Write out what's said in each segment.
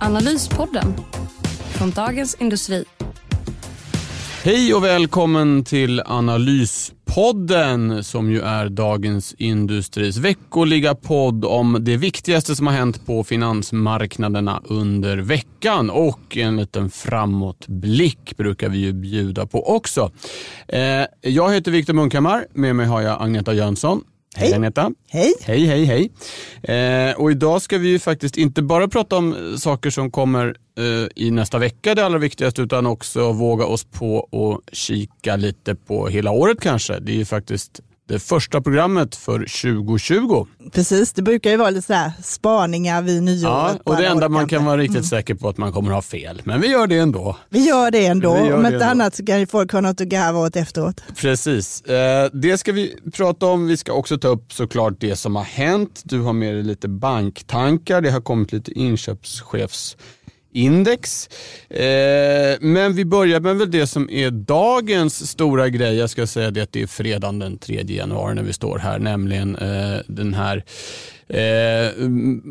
Analyspodden från Dagens Industri. Hej och välkommen till Analyspodden som ju är Dagens Industris veckoliga podd om det viktigaste som har hänt på finansmarknaderna under veckan och en liten framåtblick brukar vi ju bjuda på också. Eh, jag heter Viktor Munkhammar, med mig har jag Agneta Jönsson. Hej Agneta. Hej. Hej, hej, hej. Eh, och idag ska vi ju faktiskt inte bara prata om saker som kommer eh, i nästa vecka, det allra viktigaste, utan också våga oss på att kika lite på hela året kanske. Det är ju faktiskt det första programmet för 2020. Precis, det brukar ju vara lite sådär spaningar vid nyåret. Ja, och det enda man kan vara riktigt säker på att man kommer ha fel. Men vi gör det ändå. Vi gör det ändå, Vi gör om det inte annat så kan ju folk ha något att garva åt efteråt. Precis. Eh, det ska vi prata om. Vi ska också ta upp såklart det som har hänt. Du har med dig lite banktankar. Det har kommit lite index. Eh, men vi börjar med väl det som är dagens stora grej. Jag ska säga det att det är fredagen den 3 januari när vi står här, nämligen eh, den här Eh,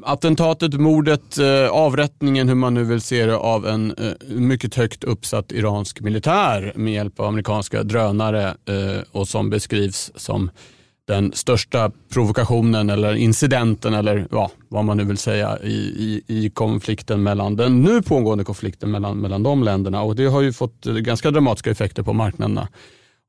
attentatet, mordet, eh, avrättningen, hur man nu vill se det, av en eh, mycket högt uppsatt iransk militär med hjälp av amerikanska drönare eh, och som beskrivs som den största provokationen eller incidenten eller ja, vad man nu vill säga i, i, i konflikten mellan den nu pågående konflikten mellan, mellan de länderna och det har ju fått ganska dramatiska effekter på marknaderna.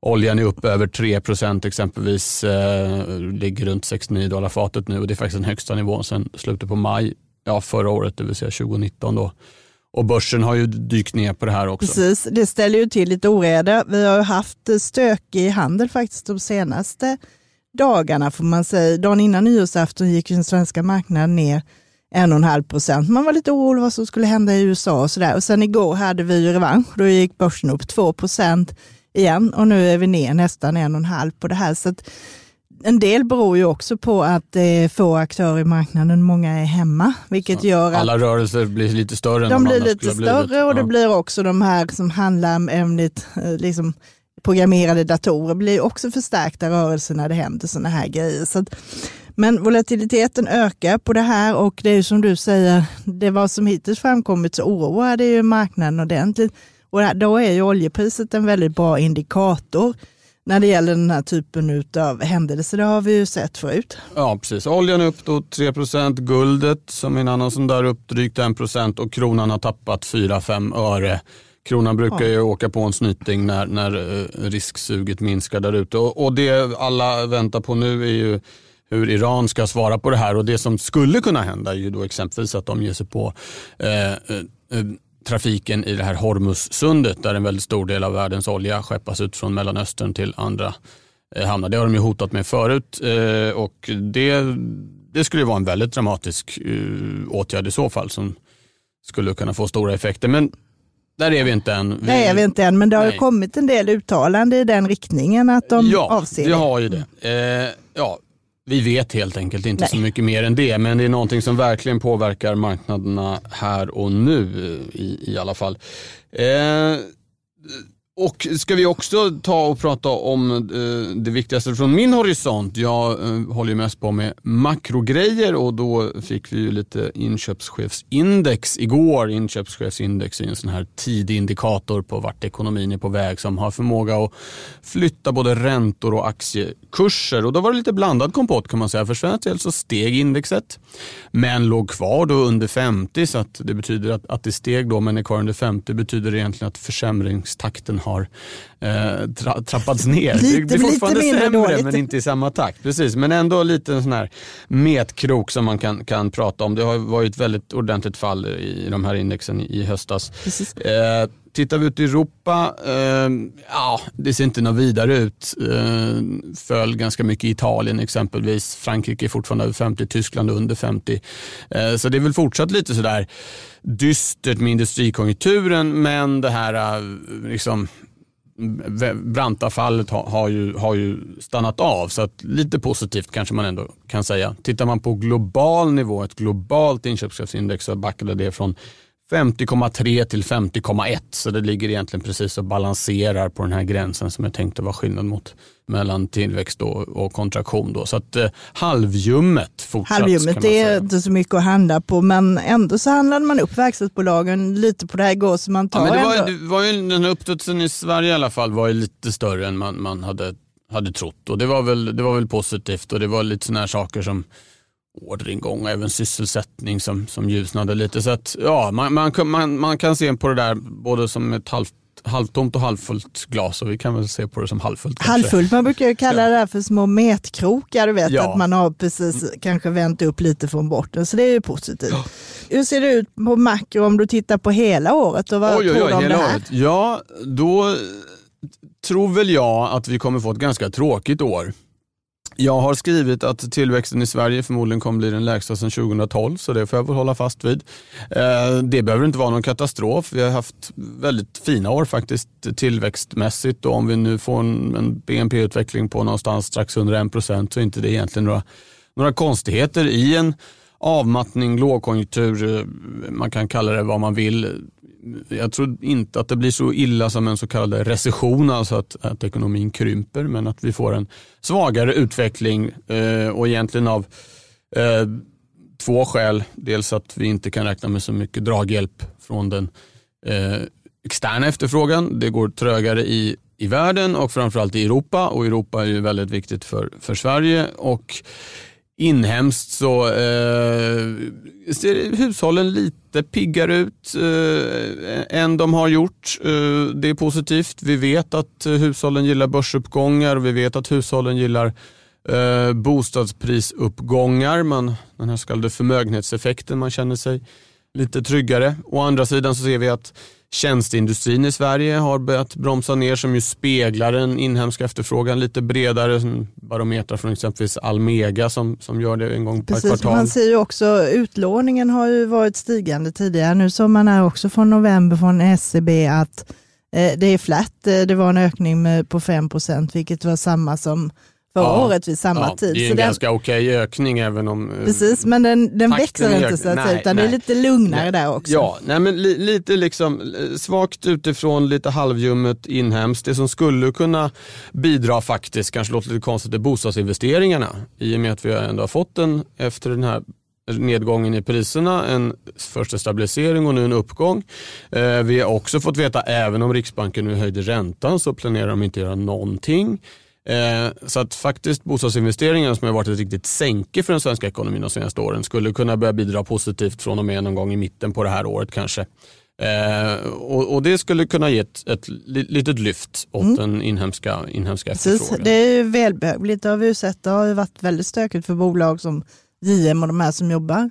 Oljan är upp över 3% exempelvis, eh, ligger runt 69 dollar fatet nu och det är faktiskt den högsta nivån sedan slutet på maj ja, förra året, det vill säga 2019. Då. Och börsen har ju dykt ner på det här också. Precis, det ställer ju till lite oreda. Vi har ju haft stökig handel faktiskt de senaste dagarna får man säga. Dagen innan nyårsafton gick den svenska marknaden ner 1,5 procent. Man var lite orolig vad som skulle hända i USA och sådär. Och sen igår hade vi ju revansch. Då gick börsen upp 2 procent igen och nu är vi ner nästan 1,5 på det här. Så en del beror ju också på att det är få aktörer i marknaden, många är hemma, vilket gör att Alla rörelser blir lite större än de blir lite ha blivit. större och det Ja. blir också de här som handlar om eh, liksom, programmerade datorer blir också förstärkta rörelser när det händer sådana här grejer. Så att, men volatiliteten ökar på det här och det är ju som du säger, det var som hittills framkommit så oroar det ju marknaden ordentligt. Och då är ju oljepriset en väldigt bra indikator när det gäller den här typen av händelser. Det har vi ju sett förut. Ja, precis. Oljan är upp då 3% guldet som är en annan sån där upp drygt 1 och kronan har tappat 4-5 öre. Kronan brukar ju åka på en snyting när, när eh, risksuget minskar där ute. Och, och det alla väntar på nu är ju hur Iran ska svara på det här och det som skulle kunna hända är ju då exempelvis att de ger sig på eh, eh, eh, trafiken i det här Hormuzsundet där en väldigt stor del av världens olja skeppas ut från Mellanöstern till andra eh, hamnar. Det har de ju hotat med förut eh, och det, det skulle ju vara en väldigt dramatisk åtgärd i så fall som skulle kunna få stora effekter. Men där är vi inte än. Vi, Det är vi inte än, men det har kommit en del uttalanden i den riktningen att de ja, avser vi det. har ju det. Eh, ja, vi vet helt enkelt inte Nej. så mycket mer än det, men det är någonting som verkligen påverkar marknaderna här och nu eh, i, i alla fall. Eh, och ska vi också ta och prata om eh, det viktigaste från min horisont. Jag eh, håller ju mest på med makrogrejer och då fick vi ju lite inköpschefsindex igår. Inköpschefsindex är en sån här tidig indikator på vart ekonomin är på väg som har förmåga att flytta både räntor och aktiekurser. Och då var det lite blandad kompott kan man säga. För svensk del så steg indexet men låg kvar då under 50 så att det betyder att, att det steg då men är kvar under 50 betyder egentligen att försämringstakten har eh, tra, trappats ner. Lite- det lite fortfarande mindre sämre dåligt. men inte i samma takt. Precis, men ändå lite en sån här metkrok som man kan, kan prata om. Det har varit väldigt ordentligt fall i de här indexen i, höstas. Eh, tittar vi ut i Europa, eh, ja, det ser inte något vidare ut. Eh, föll ganska mycket i Italien exempelvis. Frankrike är fortfarande över 50, Tyskland under 50. Eh, så det är väl fortsatt lite sådär dystert med industrikonjunkturen, men det här eh, liksom, branta fallet har, har, ju, har ju stannat av. Så att lite positivt kanske man ändå kan säga. Tittar man på global nivå, ett globalt inköpskraftsindex så backade det från 50,3 till 50,1 så det ligger egentligen precis och balanserar på den här gränsen som är tänkt att vara skillnad mot mellan tillväxt och, kontraktion. Då. Så att eh, halvljummet fortsatt. Halvljummet det är inte så mycket att handla på men ändå så handlade man upp verkstadsbolagen lite på det här går så man tar ja, men det var, ändå. det var ju, Den här uppstudsen i Sverige i alla fall var ju lite större än man, man hade, hade trott och det var, väl, det var väl positivt och det var lite sådana här saker som orderingång och även sysselsättning som, som ljusnade lite. Så att, ja, man, man, man, man kan se på det där både som ett halvt halvtomt och halvfullt glas och vi kan väl se på det som halvfullt. Halvfullt, man brukar ju kalla det där för små metkrokar, du vet ja. att man har precis kanske vänt upp lite från botten, så det är ju positivt. Ja. Hur ser det ut på makro om du tittar på hela året och vad oj, tror oj, oj, du om det här? Året. Ja, då tror väl jag att vi kommer få ett ganska tråkigt år. Jag har skrivit att tillväxten i Sverige förmodligen kommer bli den lägsta sedan 2012, så det får jag väl hålla fast vid. Eh, det behöver inte vara någon katastrof. Vi har haft väldigt fina år faktiskt tillväxtmässigt och om vi nu får en BNP-utveckling på någonstans strax under 1 procent så är inte det egentligen några, några konstigheter i en avmattning, lågkonjunktur, eh, man kan kalla det vad man vill jag tror inte att det blir så illa som en så kallad recession, alltså att, att ekonomin krymper, men att vi får en svagare utveckling eh, och egentligen av eh, två skäl. Dels att vi inte kan räkna med så mycket draghjälp från den eh, externa efterfrågan. Det går trögare i, i världen och framförallt i Europa och Europa är ju väldigt viktigt för, för Sverige. och Inhemskt så eh, ser hushållen lite piggare ut eh, än de har gjort. Eh, det är positivt. Vi vet att hushållen gillar börsuppgångar och vi vet att hushållen gillar eh, bostadsprisuppgångar. Man, den här så kallade förmögenhetseffekten, man känner sig lite tryggare. Å andra sidan så ser vi att Tjänsteindustrin i Sverige har börjat bromsa ner som ju speglar den inhemska efterfrågan lite bredare. Barometrar från exempelvis Almega som, som gör det en gång per Precis, kvartal. Man ser ju också utlåningen har ju varit stigande tidigare. Nu såg man här också från november från SEB att eh, det är flat. Eh, det var en ökning med, på 5% vilket var samma som förra ja, året vid samma ja, tid. Det är en så ganska den, okej okay ökning även om... Eh, precis, men den, den växer inte så att säga, utan nej. det är lite lugnare nej. där också. Ja, nej, men li, lite liksom eh, svagt utifrån, lite halvljummet inhemskt. Det som skulle kunna bidra faktiskt, kanske låter lite konstigt, är bostadsinvesteringarna. I och med att vi ändå har fått en, efter den här nedgången i priserna, en första stabilisering och nu en uppgång. Eh, vi har också fått veta, även om Riksbanken nu höjde räntan så planerar de inte göra någonting. Eh, så att faktiskt bostadsinvesteringarna som har varit ett riktigt sänke för den svenska ekonomin de senaste åren skulle kunna börja bidra positivt från och med någon gång i mitten på det här året kanske. Eh, och, och, det skulle kunna ge ett, ett litet lyft åt mm. den inhemska, inhemska Precis, efterfrågan. Det är välbehövligt, det har vi sett. Det har varit väldigt stökigt för bolag som JM och de här som jobbar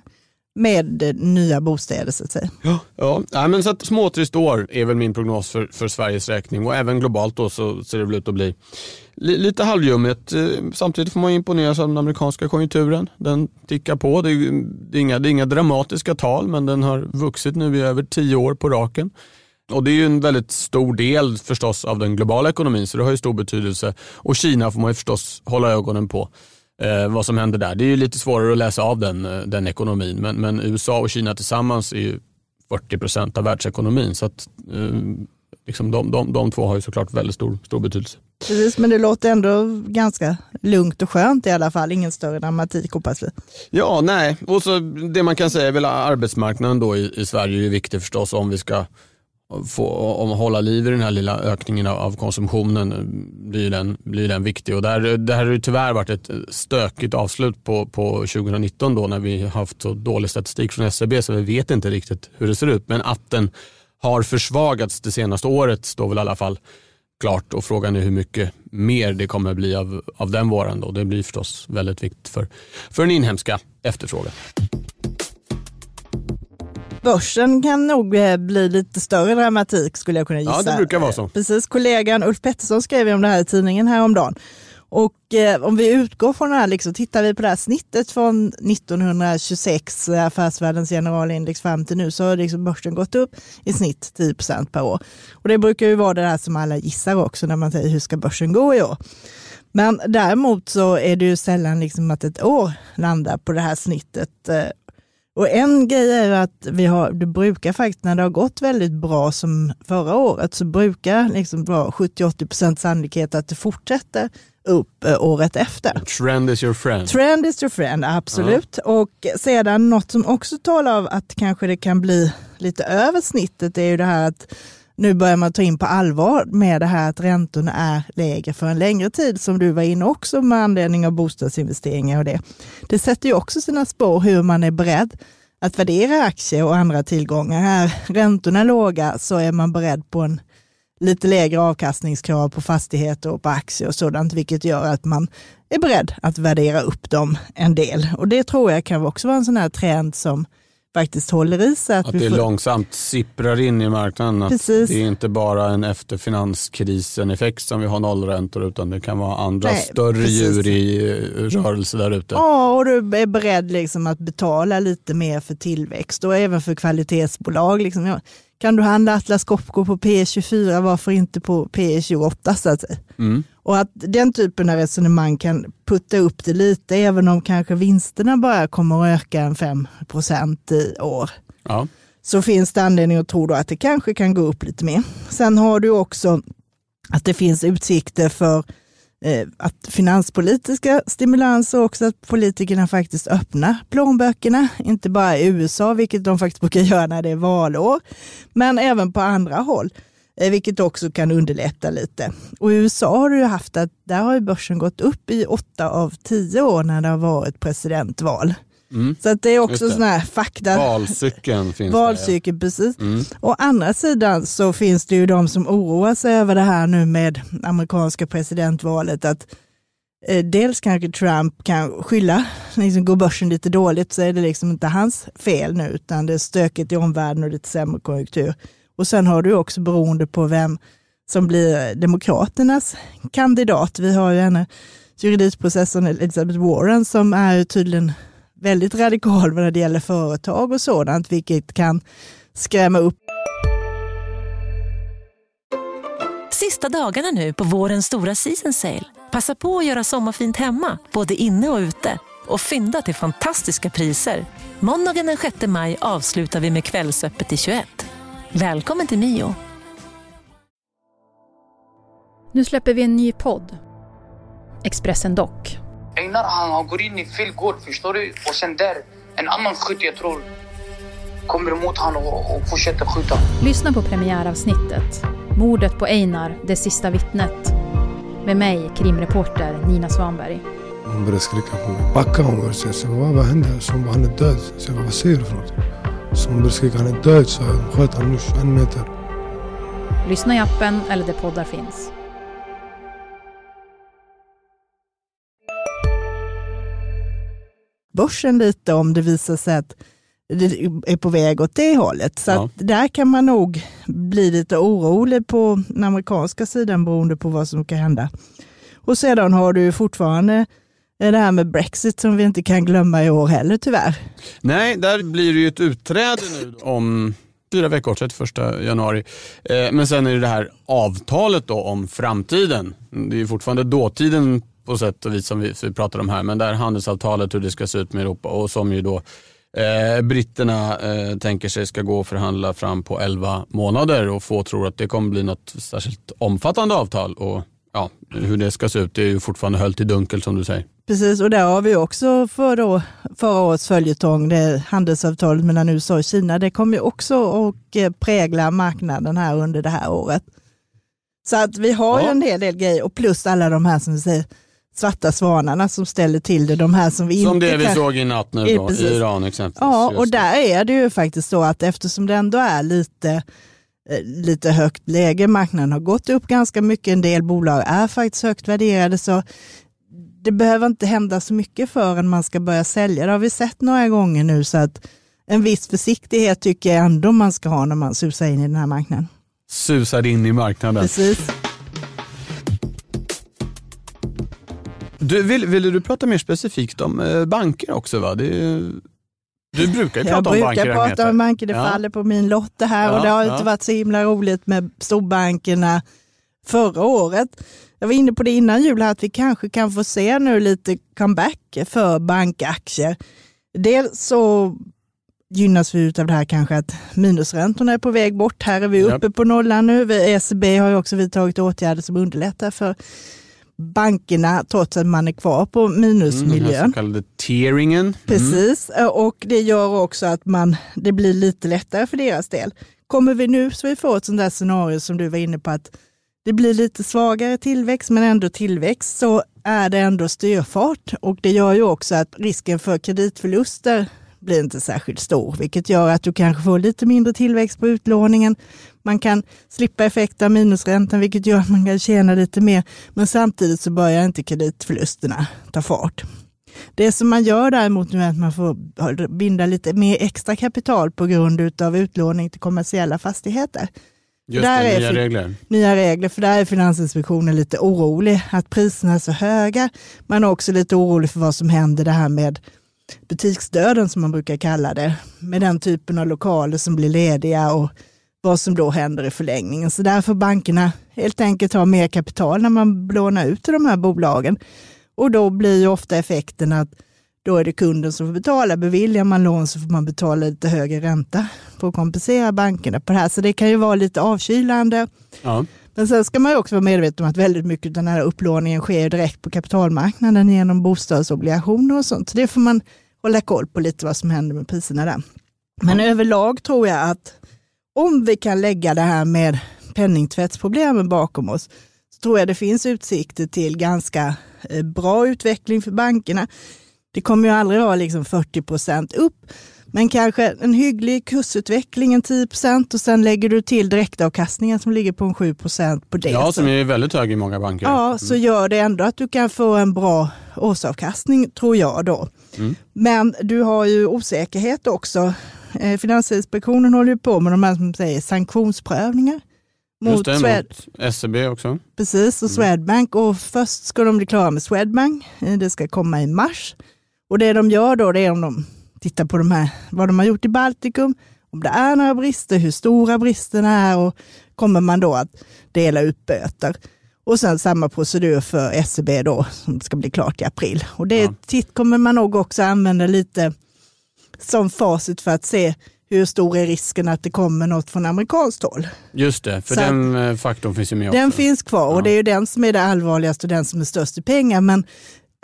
med nya bostäder så att säga. Ja, ja. men så att småtrist år är väl min prognos för, för Sveriges räkning och även globalt då så ser det väl ut att bli lite halvljummet. Eh, samtidigt får man imponeras av den amerikanska konjunkturen. Den tickar på. Det är, mm, det är, inga, det är inga dramatiska tal men den har vuxit nu i över tio år på raken. Och Det är ju en väldigt stor del förstås av den globala ekonomin så det har ju stor betydelse. Och Kina får man ju förstås hålla ögonen på eh, vad som händer där. Det är ju lite svårare att läsa av den, eh, den ekonomin men, men USA och Kina tillsammans är ju 40 procent av världsekonomin. Så att, eh, liksom de, de, de två har ju såklart väldigt stor, stor betydelse. Precis, men det låter ändå ganska lugnt och skönt i alla fall. Ingen större dramatik hoppas vi. Ja, nej. Och så det man kan säga är väl arbetsmarknaden då i, i Sverige är viktig förstås om vi ska få, om hålla liv i den här lilla ökningen av, konsumtionen blir den, blir den viktig. Och där, det här har ju tyvärr varit ett stökigt avslut på, på 2019 då när vi haft så dålig statistik från SCB e så vi vet inte riktigt hur det ser ut. Men att den har försvagats det senaste året står väl i alla fall klart och frågan är hur mycket mer det kommer bli av, av den varan. Då. Det blir förstås väldigt viktigt för, för den inhemska efterfrågan. Börsen kan nog eh, bli lite större dramatik skulle jag kunna gissa. Ja, det brukar vara så. Precis, kollegan Ulf Pettersson skrev om det här i tidningen häromdagen. Och eh, om vi utgår från det här, liksom, tittar vi på det här snittet från 1926, eh, affärsvärldens generalindex fram till nu, så har liksom börsen gått upp i snitt 10% per år. Och det brukar ju vara det här som alla gissar också när man säger hur ska börsen gå i år. Men däremot så är det ju sällan liksom att ett år landar på det här snittet. Eh, och en grej är att vi har, det brukar faktiskt när det har gått väldigt bra som förra året så brukar liksom vara 70-80% sannolikhet att det fortsätter upp eh, året efter. Trend is your friend. Trend is your friend, absolut. Ja. Och sedan något som också talar av att kanske det kan bli lite över snittet är ju det här att nu börjar man ta in på allvar med det här att räntorna är lägre för en längre tid, som du var inne också med anledning av bostadsinvesteringar och det. Det sätter ju också sina spår hur man är beredd att värdera aktier och andra tillgångar. Är räntorna låga så är man beredd på en lite lägre avkastningskrav på fastigheter och på aktier och sådant, vilket gör att man är beredd att värdera upp dem en del. Och det tror jag kan också vara en sån här trend som faktiskt håller i sig. Att, att det får... långsamt sipprar in i marknaden. Precis. Det är inte bara en efter finanskrisen-effekt som vi har nollräntor utan det kan vara andra Nej, större precis. djur i eh, rörelse där ute. Ja, och du är beredd liksom att betala lite mer för tillväxt och även för kvalitetsbolag. Liksom. Kan du handla Atlas Copco på P24, varför inte på P28 så att säga? Mm. Och att den typen av resonemang kan putta upp det lite, även om kanske vinsterna bara kommer att öka en 5% i år. Ja. Så finns det anledning att tro att det kanske kan gå upp lite mer. Sen har du också att det finns utsikter för Eh, att finanspolitiska stimulanser också, att politikerna faktiskt öppnar plånböckerna, inte bara i USA, vilket de faktiskt brukar göra när det är valår, men även på andra håll. Eh, vilket också kan underlätta lite. Och i USA har du haft att där har börsen gått upp i åtta av tio år när det har varit presidentval. Mm. Så att det är också sådana här fakta. Valcykeln finns Valcykeln, där, ja. precis. Mm. Å andra sidan så finns det ju de som oroar sig över det här nu med amerikanska presidentvalet. att eh, Dels kanske Trump kan skylla, liksom går börsen lite dåligt så är det liksom inte hans fel nu utan det är stökigt i omvärlden och lite sämre konjunktur. Och sen har du också beroende på vem som blir Demokraternas kandidat. Vi har ju en juridikprocessorn Elizabeth Warren som är tydligen väldigt radikal när det gäller företag och sådant, vilket kan skrämma upp. Sista dagarna nu på vårens stora season sale. Passa på att göra sommarfint hemma, både inne och ute och fynda till fantastiska priser. Måndagen den 6 maj avslutar vi med Kvällsöppet i 21. Välkommen till Mio. Nu släpper vi en ny podd. Expressen Dock. Einar han går in i fel gård, förstår du? Och sen där, en annan skytt jag tror kommer emot honom och, och fortsätter skjuta. Lyssna på premiäravsnittet. Mordet på Einar, det sista vittnet. Med mig, krimreporter Nina Svanberg. Hon började skrika på mig. Backa hon började säga. Så vad, vad hände? Så hon bara, han är död. Så jag bara, vad säger du för något? Så hon började skrika, han är död. Så jag sköt honom nu en meter. Lyssna i appen eller där poddar finns. Börsen lite om det visar sig att det är på väg åt det hållet. Så ja. där kan man nog bli lite orolig på den amerikanska sidan beroende på vad som kan hända. Och sedan har du fortfarande det här med Brexit som vi inte kan glömma i år heller tyvärr. Nej, där blir det ju ett utträde nu om fyra veckor, 31 januari. Eh, men sen är det det här avtalet då om framtiden. Det är fortfarande dåtiden på sätt och vis som vi, vi pratar om här, men det här handelsavtalet hur det ska se ut med Europa och som ju då eh, britterna eh, tänker sig ska gå och förhandla fram på 11 månader och få tror att det kommer bli något särskilt omfattande avtal. Och ja, Hur det ska se ut det är ju fortfarande höllt i dunkel som du säger. Precis, och där har vi också för då, förra årets följetong, det handelsavtalet mellan USA och Kina. Det kommer ju också att eh, prägla marknaden här under det här året. Så att vi har ja. ju en hel del grejer och plus alla de här som vi säger, svarta svanarna som ställer till det. De här som vi som inte det vi kan... såg i natt nu då, i Iran exempelvis. Ja, och där är det ju faktiskt så att eftersom det ändå är lite eh, lite högt läge, marknaden har gått upp ganska mycket, en del bolag är faktiskt högt värderade, så det behöver inte hända så mycket förrän man ska börja sälja. Det har vi sett några gånger nu, så att en viss försiktighet tycker jag ändå man ska ha när man susar in i den här marknaden. Susar in i marknaden. Precis. Du, vill, ville du prata mer specifikt om eh, banker också? Va? Det, du brukar ju prata Jag om banker. brukar prata om banker, det Ja. faller på min lott det här Ja, och det har ja. inte varit så himla roligt med storbankerna förra året. Jag var inne på det innan jul här, att vi kanske kan få se nu lite comeback för bankaktier. Dels så gynnas vi av det här kanske att minusräntorna är på väg bort. Här är vi uppe på nollan nu. ECB har ju också vidtagit åtgärder som underlättar för bankerna trots att man är kvar på Mm, den minusmiljön. så kallade tearingen. Mm. Precis, och det gör också att man, det blir lite lättare för deras del. Kommer vi nu så vi får ett sånt där scenario som du var inne på att det blir lite svagare tillväxt men ändå tillväxt så är det ändå styrfart och det gör ju också att risken för kreditförluster blir inte särskilt stor, vilket gör att du kanske får lite mindre tillväxt på utlåningen. Man kan slippa effekten av minusräntan, vilket gör att man kan tjäna lite mer, men samtidigt så börjar inte kreditförlusterna ta fart. Det som man gör däremot nu är att man får binda lite mer extra kapital på grund av utlåning till kommersiella fastigheter. Just Där det, är nya regler. Nya regler, för där är Finansinspektionen lite orolig att priserna är så höga. Man är också lite orolig för vad som händer det här med butiksdöden som man brukar kalla det. Med den typen av lokaler som blir lediga och vad som då händer i förlängningen. Så därför bankerna helt enkelt ha mer kapital när man lånar ut till de här bolagen. Och då blir ju ofta effekten att då är det kunden som får betala. Beviljar man lån så får man betala lite högre ränta för att kompensera bankerna på det här. Så det kan ju vara lite avkylande. Ja. Men sen ska man också vara medveten om att väldigt mycket av den här upplåningen sker direkt på kapitalmarknaden genom bostadsobligationer och sånt. Så det får man hålla koll på lite vad som händer med priserna där. Men överlag tror jag att om vi kan lägga det här med penningtvättsproblemen bakom oss, så tror jag det finns utsikter till ganska eh, bra utveckling för bankerna. Det kommer ju aldrig vara liksom 40 procent upp, men kanske en hygglig kursutveckling, en 10 procent och sen lägger du till direktavkastningen som ligger på en 7 procent på det. ja, som är väldigt hög i många banker. Ja, så gör det ändå att du kan få en bra årsavkastning, tror jag då. Mm. Men du har ju osäkerhet också. Eh, Finansinspektionen håller ju på med de här som säger sanktionsprövningar. Mot det, Swed, mot SEB också. precis, och Swedbank. Och först ska de bli klara med Swedbank. Eh, Det ska komma i mars. Och det de gör då, det är om de tittar på de här, vad de har gjort i Baltikum, om det är några brister, hur stora bristerna är och kommer man då att dela ut böter. Och sen samma procedur för SEB då som ska bli klart i april. Och det Ja. kommer man nog också använda lite som facit för att se hur stor är risken att det kommer något från amerikanskt håll. Just det, för Så den eh, faktorn finns ju med Den också. finns kvar Ja. och det är ju den som är det allvarligaste och den som är störst i pengar. Men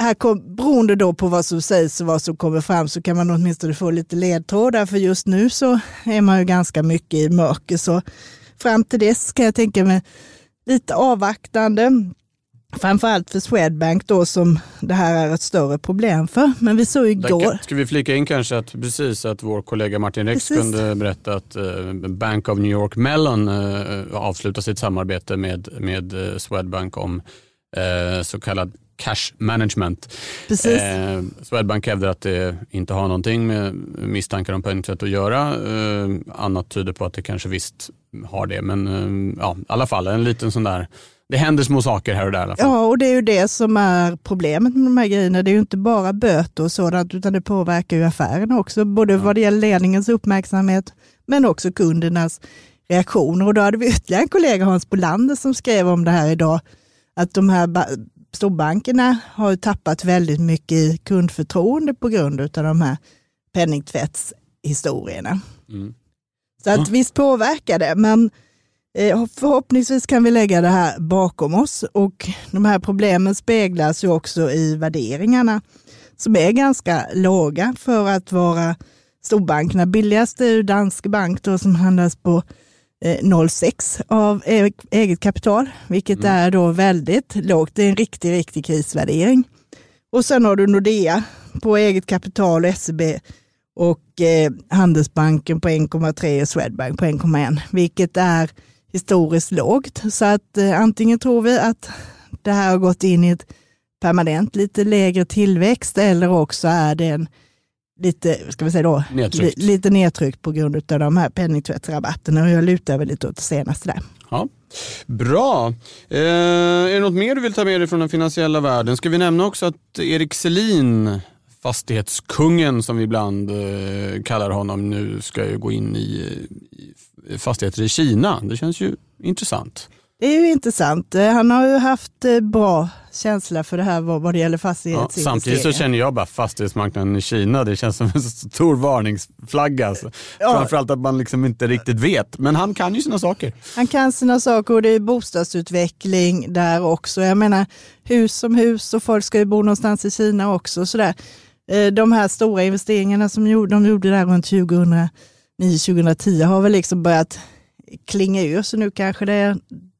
här kom, beroende då på vad som sägs och vad som kommer fram så kan man åtminstone få lite ledtrådar för just nu så är man ju ganska mycket i mörker. Så fram till dess kan jag tänka mig lite avvaktande. Framförallt för Swedbank då som det här är ett större problem för. Men vi såg igår, Ska vi flika in kanske att precis att vår kollega Martin Rex Precis. kunde berätta att eh, Bank of New York Mellon eh, avslutar sitt samarbete med, med eh, Swedbank om så kallad cash management. precis, Eh, Swedbank hävdar att det inte har någonting med misstankar om penningtvätt att göra. Eh, annat tyder på att det kanske visst har det. Men eh, ja, i alla fall en liten sån där, det händer små saker här och där i alla fall. Ja, och det är ju det som är problemet med de här grejerna. Det är ju inte bara böter och sådant, utan det påverkar ju affärerna också, både vad det gäller ledningens uppmärksamhet, men också kundernas reaktioner. Och då hade vi ytterligare en kollega, Hans Bolander, som skrev om det här idag, att de här ba- storbankerna har ju tappat väldigt mycket i kundförtroende på grund av de här penningtvättshistorierna. Mm. Så att visst påverkar det, men förhoppningsvis kan vi lägga det här bakom oss och de här problemen speglas ju också i värderingarna som är ganska låga för att vara storbankerna. Billigast är ju Danske Bank då, som handlas på eh, 0,6 av e- eget kapital, vilket är då väldigt lågt. Det är en riktig, riktig krisvärdering. Och sen har du Nordea på eget kapital och SEB och eh, Handelsbanken på 1,3 och Swedbank på 1,1, vilket är historiskt lågt. Så att eh, antingen tror vi att det här har gått in i ett permanent lite lägre tillväxt eller också är det en lite, ska vi säga då, Nedtryckt. li, lite nedtryckt på grund av de här penningtvättsrabatterna och jag lutar väl lite åt det senaste där. Ja. Bra. Eh, är det något mer du vill ta med dig från den finansiella världen? Ska vi nämna också att Erik Selin, fastighetskungen som vi ibland eh, kallar honom, nu ska ju gå in i, i fastigheter i Kina. Det känns ju intressant. Det är ju intressant. Eh, Han har ju haft eh, bra känsla för det här vad, det gäller Ja, fastighetsinvesteringar. samtidigt så känner jag bara fastighetsmarknaden i Kina, det känns som en stor varningsflagga. Alltså. Ja. Framförallt att man liksom inte riktigt vet. Men han kan ju sina saker. Han kan sina saker och det är bostadsutveckling där också. Jag menar hus som hus och folk ska ju bo någonstans i Kina också. Sådär. Eh, De här stora investeringarna som de gjorde där runt 2009-2010 har väl liksom börjat klinga ur så nu kanske det,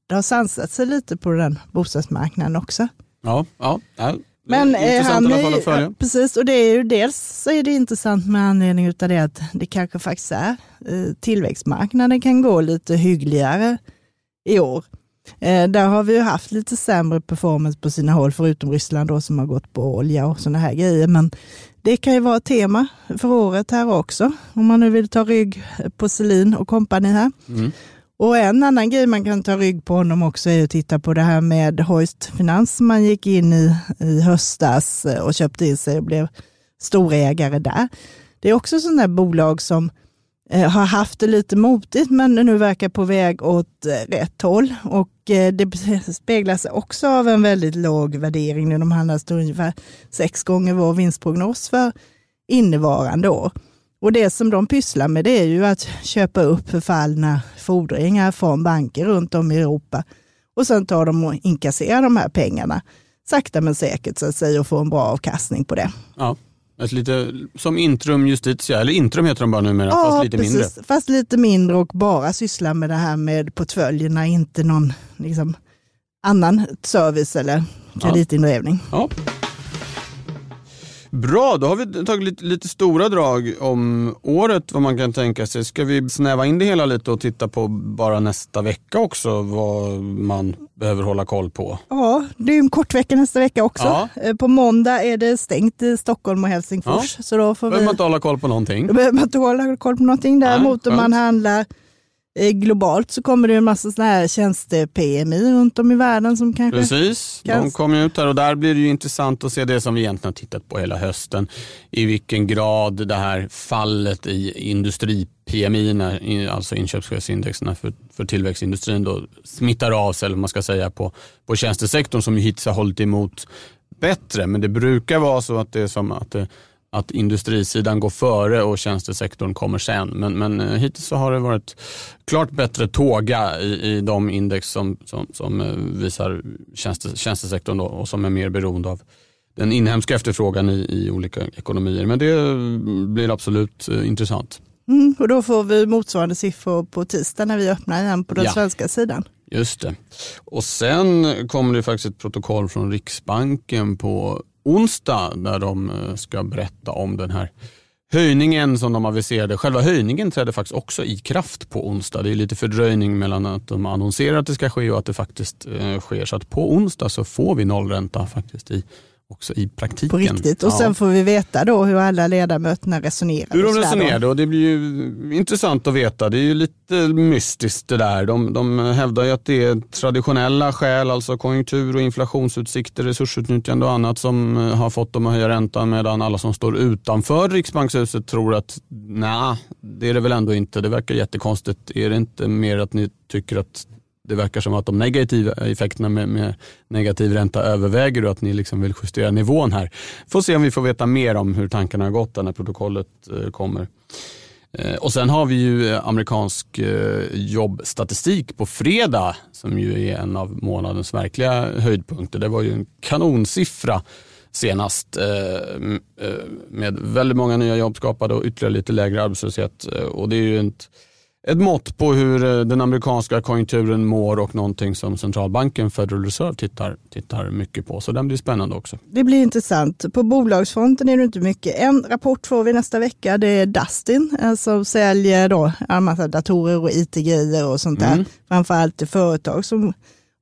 det har sansat sig lite på den bostadsmarknaden också. Ja, ja, ja. Men eh, han är, ja, precis, och det är ju dels så är det intressant med anledning av det att det kanske faktiskt är eh, tillväxtmarknaden kan gå lite hyggligare i år. Eh, där har vi ju haft lite sämre performance på sina håll, förutom Ryssland då, som har gått på olja och sådana här grejer. Men det kan ju vara ett tema för året här också, om man nu vill ta rygg på Selin och kompani här. Mm. Och en annan grej man kan ta rygg på honom också är att titta på det här med Hoist Finans som man gick in i i höstas och köpte in sig och blev storägare där. Det är också sådana bolag som Eh, har haft det lite motigt men nu verkar på väg åt eh, rätt håll. Och eh, det speglas också av en väldigt låg värdering. De handlas till ungefär sex gånger vår vinstprognos för innevarande år. Och det som de pysslar med det är ju att köpa upp förfallna fordringar från banker runt om i Europa. Och sen tar de och inkasserar de här pengarna sakta men säkert så att säga och får en bra avkastning på det. Ja. Ett lite, som Intrum Justitia, eller Intrum heter de bara numera, fast lite mindre. Fast lite mindre och bara sysslar med det här med portföljerna, inte någon liksom, annan service eller kreditindrivning. Ja. Bra, då har vi tagit lite, lite stora drag om året, vad man kan tänka sig. Ska vi snäva in det hela lite och titta på bara nästa vecka också, vad man behöver hålla koll på? Ja, det är en kort vecka nästa vecka också. Ja. Eh, På måndag är det stängt i Stockholm och Helsingfors. Så då får behöver vi... man inte hålla koll på någonting. Då behöver man inte hålla koll på någonting. Däremot om skönt. man handlar globalt så kommer det en massa sådana här tjänste-PMI runt om i världen som kanske... Precis, de Kan- kommer ut här och där blir det ju intressant att se det som vi egentligen har tittat på hela hösten. I vilken grad det här fallet i industri-PMI, när- i- alltså inköpschefsindexerna för, för tillväxtindustrin, då, smittar av sig, eller man ska säga, på, på tjänstesektorn som ju hittills har hållit emot bättre. Men det brukar vara så att det är som att det, att industrisidan går före och tjänstesektorn kommer sen. Men, men eh, hittills så har det varit klart bättre tåga i, i de index som, som, som eh, visar tjänste, tjänstesektorn då, och som är mer beroende av den inhemska efterfrågan i, i olika ekonomier. Men det eh, blir absolut intressant. Mm, och då får vi motsvarande siffror på tisdag när vi öppnar igen på den Ja. svenska sidan. Just det. Och sen kommer det faktiskt ett protokoll från Riksbanken på onsdag när de eh, ska berätta om den här höjningen som de aviserade. Själva höjningen trädde faktiskt också i kraft på onsdag. Det är lite fördröjning mellan att de annonserar att det ska ske och att det faktiskt eh, sker. Så att på onsdag så får vi nollränta faktiskt i, också i praktiken. På riktigt. Och Ja. sen får vi veta då hur alla ledamöterna resonerar. Hur de resonerade och det blir ju intressant att veta. Det är ju lite mystiskt det där. De, de hävdar ju att det är traditionella skäl, alltså konjunktur och inflationsutsikter, resursutnyttjande och annat som eh, har fått dem att höja räntan medan alla som står utanför Riksbankshuset tror att nej, det är det väl ändå inte. Det verkar jättekonstigt. Är det inte mer att ni tycker att det verkar som att de negativa effekterna med, med negativ ränta överväger och att ni liksom vill justera nivån här. Får se om vi får veta mer om hur tankarna har gått när protokollet eh, kommer. Eh, och sen har vi ju eh, amerikansk jobbstatistik på fredag som ju är en av månadens verkliga höjdpunkter. Det var ju en kanonsiffra senast med väldigt många nya jobb skapade och ytterligare lite lägre arbetslöshet. Och det är ju ett, ett mått på hur eh, den amerikanska konjunkturen mår och någonting som centralbanken Federal Reserve tittar, tittar mycket på. Så den blir spännande också. Det blir intressant. På bolagsfronten är det inte mycket. En rapport får vi nästa vecka. Det är Dustin eh, som säljer då en massa datorer och it-grejer och sånt där. Mm. Framförallt till företag som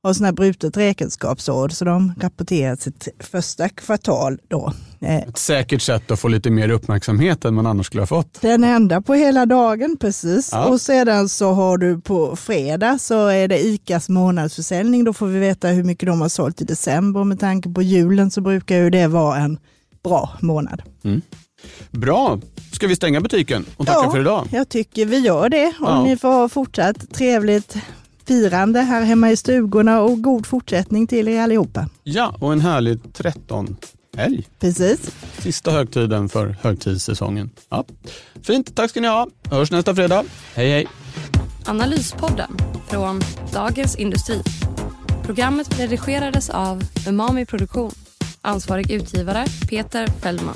har sådana här brutet räkenskapsår, så de rapporterar sitt första kvartal då. Eh, Ett säkert sätt att få lite mer uppmärksamhet än man annars skulle ha fått. Den enda på hela dagen, precis. Ja. Och sedan så har du på fredag så är det ICAs månadsförsäljning. Då får vi veta hur mycket de har sålt i december. Med tanke på julen så brukar ju det vara en bra månad. Mm. Bra, ska vi stänga butiken och tacka ja, för idag? jag tycker vi gör det. Och ja. ni får ha fortsatt trevligt firande här hemma i stugorna och god fortsättning till er allihopa. Ja, och en härlig 13 helg. Precis. Sista högtiden för högtidssäsongen. Ja. Fint, tack ska ni ha. Hörs nästa fredag. Hej hej. Analyspodden från Dagens Industri. Programmet redigerades av Umami Produktion. Ansvarig utgivare Peter Fellman.